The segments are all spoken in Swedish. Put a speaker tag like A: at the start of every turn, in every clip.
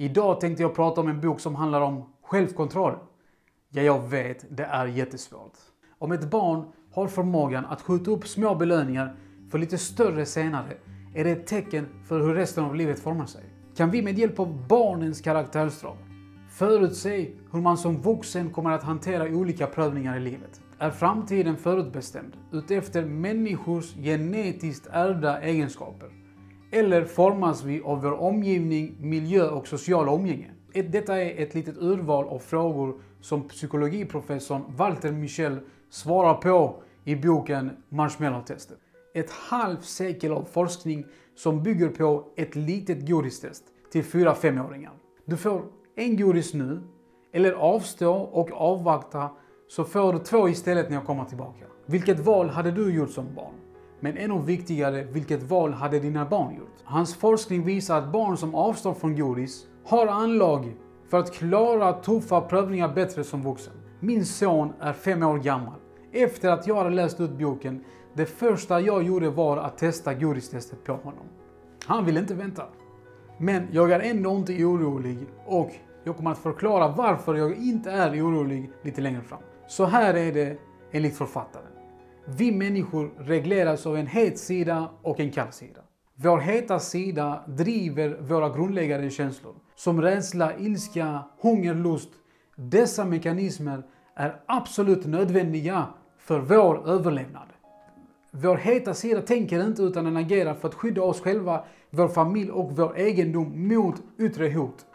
A: Idag tänkte jag prata om en bok som handlar om självkontroll. Ja, jag vet, det är jättesvårt. Om ett barn har förmågan att skjuta upp små belöningar för lite större senare är det ett tecken för hur resten av livet formar sig. Kan vi med hjälp av barnens karaktärsdrag förutse hur man som vuxen kommer att hantera olika prövningar i livet? Är framtiden förutbestämd utefter människors genetiskt ärvda egenskaper? Eller formas vi av vår omgivning, miljö och sociala umgänge? Detta är ett litet urval av frågor som psykologiprofessorn Walter Michel svarar på i boken Marshmallow-testet. Ett halvt sekel av forskning som bygger på ett litet godistest till 4-5-åringar. Du får en godis nu, eller avstå och avvakta så får du två istället när jag kommer tillbaka. Vilket val hade du gjort som barn? Men ännu viktigare, vilket val hade dina barn gjort? Hans forskning visar att barn som avstår från godis har anlag för att klara tuffa prövningar bättre som vuxen. Min son är fem år gammal. Efter att jag hade läst ut boken, det första jag gjorde var att testa godistestet på honom. Han ville inte vänta. Men jag är ändå inte orolig och jag kommer att förklara varför jag inte är orolig lite längre fram. Så här är det enligt författaren. Vi människor regleras av en het sida och en kall sida. Vår heta sida driver våra grundläggande känslor som rädsla, ilska, hunger, lust. Dessa mekanismer är absolut nödvändiga för vår överlevnad. Vår heta sida tänker inte utan den agerar för att skydda oss själva, vår familj och vår egendom mot yttre hot.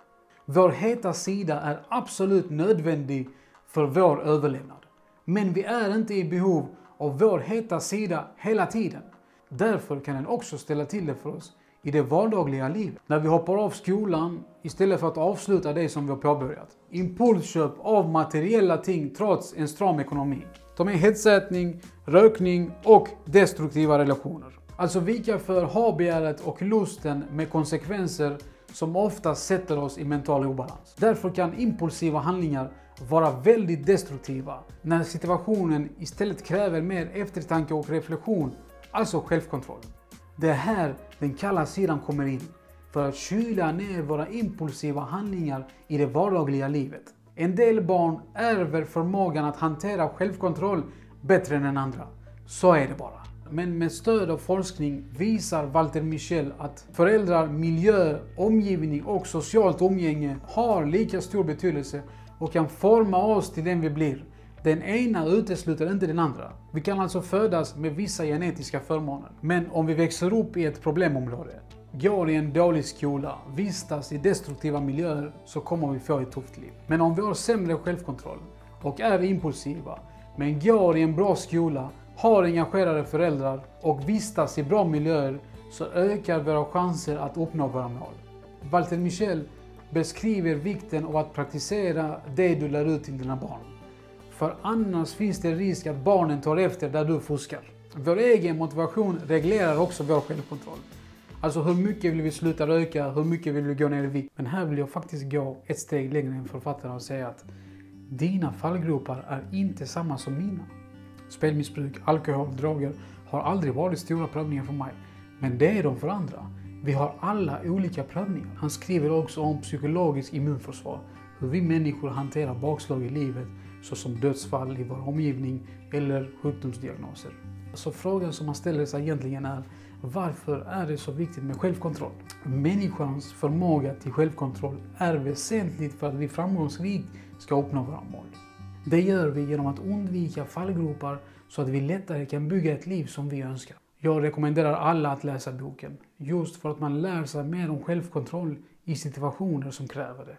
A: Vår heta sida är absolut nödvändig för vår överlevnad. Men vi är inte i behov av vår heta sida hela tiden. Därför kan den också ställa till det för oss i det vardagliga livet. När vi hoppar av skolan istället för att avsluta det som vi har påbörjat. Impulsköp av materiella ting trots en stram ekonomi. Ta med hetsätning, rökning och destruktiva relationer. Alltså vika för habegäret och lusten med konsekvenser som ofta sätter oss i mental obalans. Därför kan impulsiva handlingar vara väldigt destruktiva när situationen istället kräver mer eftertanke och reflektion, alltså självkontroll. Det är här den kalla sidan kommer in, för att kyla ner våra impulsiva handlingar i det vardagliga livet. En del barn ärver förmågan att hantera självkontroll bättre än andra. Så är det bara. Men med stöd av forskning visar Walter Michel att föräldrar, miljö, omgivning och socialt umgänge har lika stor betydelse och kan forma oss till den vi blir. Den ena utesluter inte den andra. Vi kan alltså födas med vissa genetiska förmåner. Men om vi växer upp i ett problemområde, går i en dålig skola, vistas i destruktiva miljöer så kommer vi få ett tufft liv. Men om vi har sämre självkontroll och är impulsiva, men går i en bra skola, har engagerade föräldrar och vistas i bra miljöer så ökar våra chanser att uppnå våra mål. Walter Michel beskriver vikten av att praktisera det du lär ut till dina barn. För annars finns det risk att barnen tar efter där du fuskar. Vår egen motivation reglerar också vår självkontroll. Alltså hur mycket vill vi sluta röka, hur mycket vill vi gå ner i vikt? Men här vill jag faktiskt gå ett steg längre än författaren och säga att dina fallgropar är inte samma som mina. Spelmissbruk, alkohol, droger har aldrig varit stora prövningar för mig. Men det är de för andra. Vi har alla olika prövningar. Han skriver också om psykologiskt immunförsvar. Hur vi människor hanterar bakslag i livet såsom dödsfall i vår omgivning eller sjukdomsdiagnoser. Så frågan som man ställer sig egentligen är varför är det så viktigt med självkontroll? Människans förmåga till självkontroll är väsentligt för att vi framgångsrikt ska uppnå våra mål. Det gör vi genom att undvika fallgropar så att vi lättare kan bygga ett liv som vi önskar. Jag rekommenderar alla att läsa boken, just för att man lär sig mer om självkontroll i situationer som kräver det.